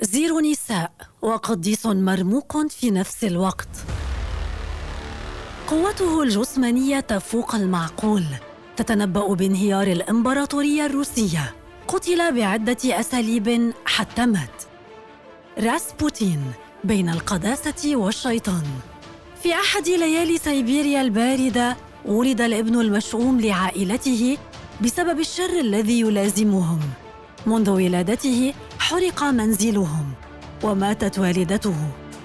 زيرو نساء وقديس مرموق في نفس الوقت. قوته الجسمانية تفوق المعقول تتنبأ بانهيار الإمبراطورية الروسية. قتل بعدة أساليب حتى مات. راسبوتين بين القداسة والشيطان. في أحد ليالي سيبيريا الباردة ولد الابن المشؤوم لعائلته بسبب الشر الذي يلازمهم. منذ ولادته حرق منزلهم وماتت والدته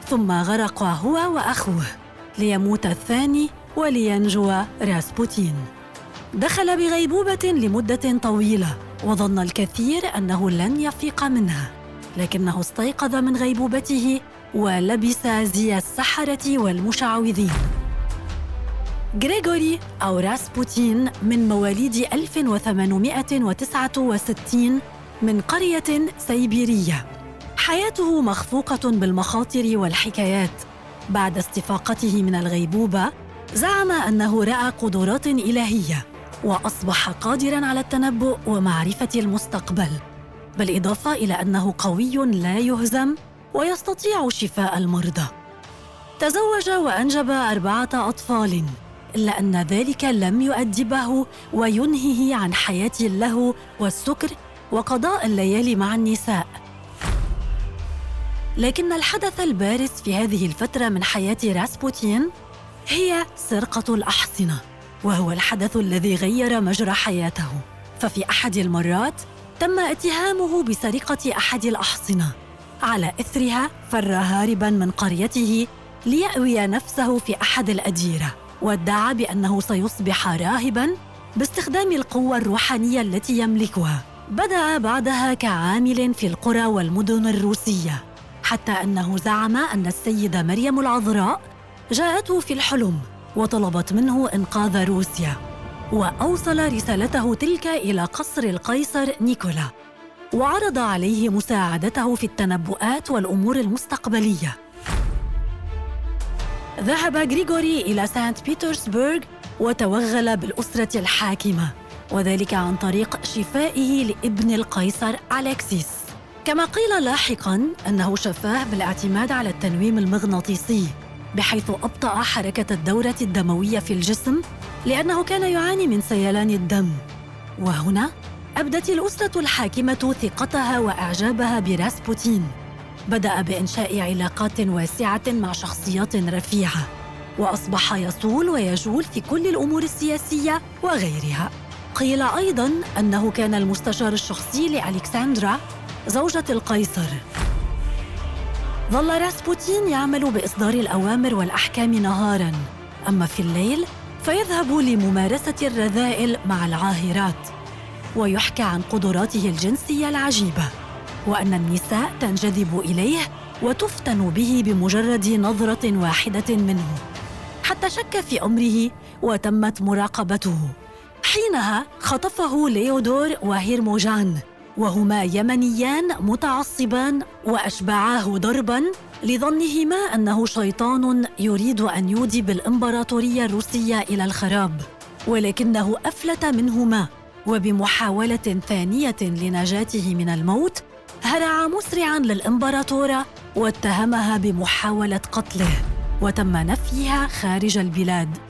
ثم غرق هو وأخوه ليموت الثاني ولينجو راسبوتين. دخل بغيبوبة لمدة طويلة وظن الكثير أنه لن يفيق منها لكنه استيقظ من غيبوبته ولبس زي السحرة والمشعوذين. غريغوري أو راسبوتين من مواليد 1869 من قرية سيبيرية. حياته مخفوقة بالمخاطر والحكايات. بعد استفاقته من الغيبوبة زعم أنه رأى قدرات إلهية وأصبح قادراً على التنبؤ ومعرفة المستقبل. بالإضافة إلى أنه قوي لا يهزم ويستطيع شفاء المرضى. تزوج وأنجب أربعة أطفال إلا أن ذلك لم يؤدبه وينهيه عن حياة اللهو والسكر وقضاء الليالي مع النساء. لكن الحدث البارز في هذه الفترة من حياة راسبوتين هي سرقة الأحصنة وهو الحدث الذي غير مجرى حياته. ففي أحد المرات تم اتهامه بسرقة أحد الأحصنة. على إثرها فر هاربا من قريته ليأوي نفسه في أحد الأديرة وادعى بأنه سيصبح راهبا باستخدام القوة الروحانية التي يملكها. بدأ بعدها كعامل في القرى والمدن الروسية حتى أنه زعم أن السيدة مريم العذراء جاءته في الحلم وطلبت منه إنقاذ روسيا وأوصل رسالته تلك إلى قصر القيصر نيكولا وعرض عليه مساعدته في التنبؤات والأمور المستقبلية. ذهب غريغوري إلى سانت بيترسبرغ وتوغل بالأسرة الحاكمة. وذلك عن طريق شفائه لابن القيصر أليكسيس. كما قيل لاحقا أنه شفاه بالاعتماد على التنويم المغناطيسي بحيث أبطأ حركة الدورة الدموية في الجسم لأنه كان يعاني من سيلان الدم. وهنا أبدت الأسرة الحاكمة ثقتها وإعجابها براسبوتين. بدأ بإنشاء علاقات واسعة مع شخصيات رفيعة وأصبح يصول ويجول في كل الأمور السياسية وغيرها. قيل أيضا أنه كان المستشار الشخصي لألكسندرا زوجة القيصر. ظل راسبوتين يعمل بإصدار الأوامر والأحكام نهاراً. أما في الليل فيذهب لممارسة الرذائل مع العاهرات ويحكى عن قدراته الجنسية العجيبة وأن النساء تنجذب إليه وتفتن به بمجرد نظرة واحدة منه. حتى شك في أمره وتمت مراقبته. حينها خطفه ليودور وهيرموجان وهما يمنيان متعصبان وأشبعاه ضربا لظنهما أنه شيطان يريد أن يودي بالإمبراطورية الروسية إلى الخراب ولكنه أفلت منهما وبمحاولة ثانية لنجاته من الموت هرع مسرعا للإمبراطورة واتهمها بمحاولة قتله وتم نفيها خارج البلاد.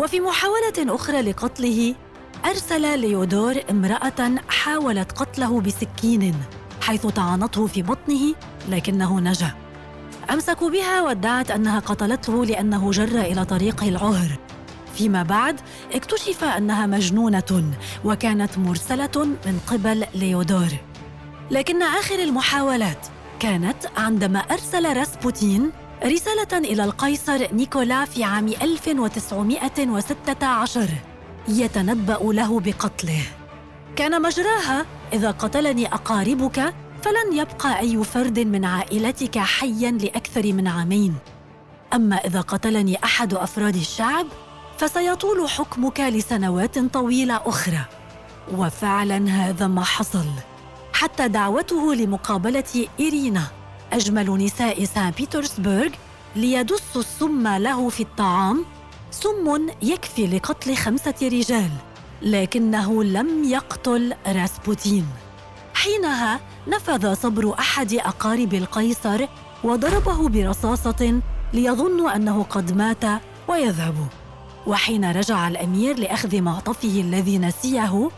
وفي محاولة أخرى لقتله أرسل ليودور امرأة حاولت قتله بسكين حيث طعنته في بطنه لكنه نجا. أمسكوا بها وادعت أنها قتلته لأنه جر إلى طريق العهر. فيما بعد اكتشف أنها مجنونة وكانت مرسلة من قبل ليودور. لكن آخر المحاولات كانت عندما أرسل راسبوتين رسالة إلى القيصر نيكولا في عام 1916 يتنبأ له بقتله. كان مجراها إذا قتلني أقاربك فلن يبقى أي فرد من عائلتك حيا لأكثر من عامين. أما إذا قتلني أحد أفراد الشعب فسيطول حكمك لسنوات طويلة أخرى. وفعلا هذا ما حصل. حتى دعوته لمقابلة إيرينا أجمل نساء سان بيترسبرغ ليدس السم له في الطعام سم يكفي لقتل خمسة رجال لكنه لم يقتل راسبوتين حينها نفذ صبر أحد أقارب القيصر وضربه برصاصة ليظن أنه قد مات ويذهب. وحين رجع الأمير لأخذ معطفه الذي نسيه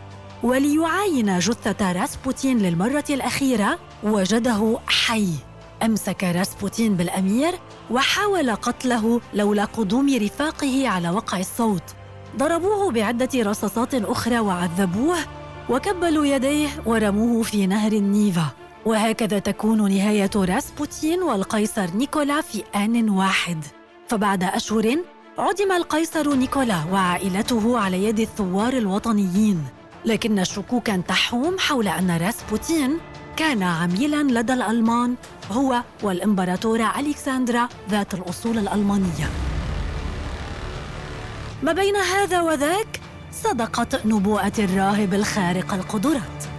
وليعاين جثة راسبوتين للمرة الأخيرة وجده حي. أمسك راسبوتين بالأمير وحاول قتله لولا قدوم رفاقه على وقع الصوت. ضربوه بعدة رصاصات أخرى وعذبوه وكبلوا يديه ورموه في نهر النيفا. وهكذا تكون نهاية راسبوتين والقيصر نيكولا في آن واحد. فبعد أشهر عدم القيصر نيكولا وعائلته على يد الثوار الوطنيين. لكن شكوكا تحوم حول أن راسبوتين كان عميلا لدى الألمان هو والامبراطوره الكسندرا ذات الأصول الألمانية. ما بين هذا وذاك صدقت نبوءة الراهب الخارق القدرات.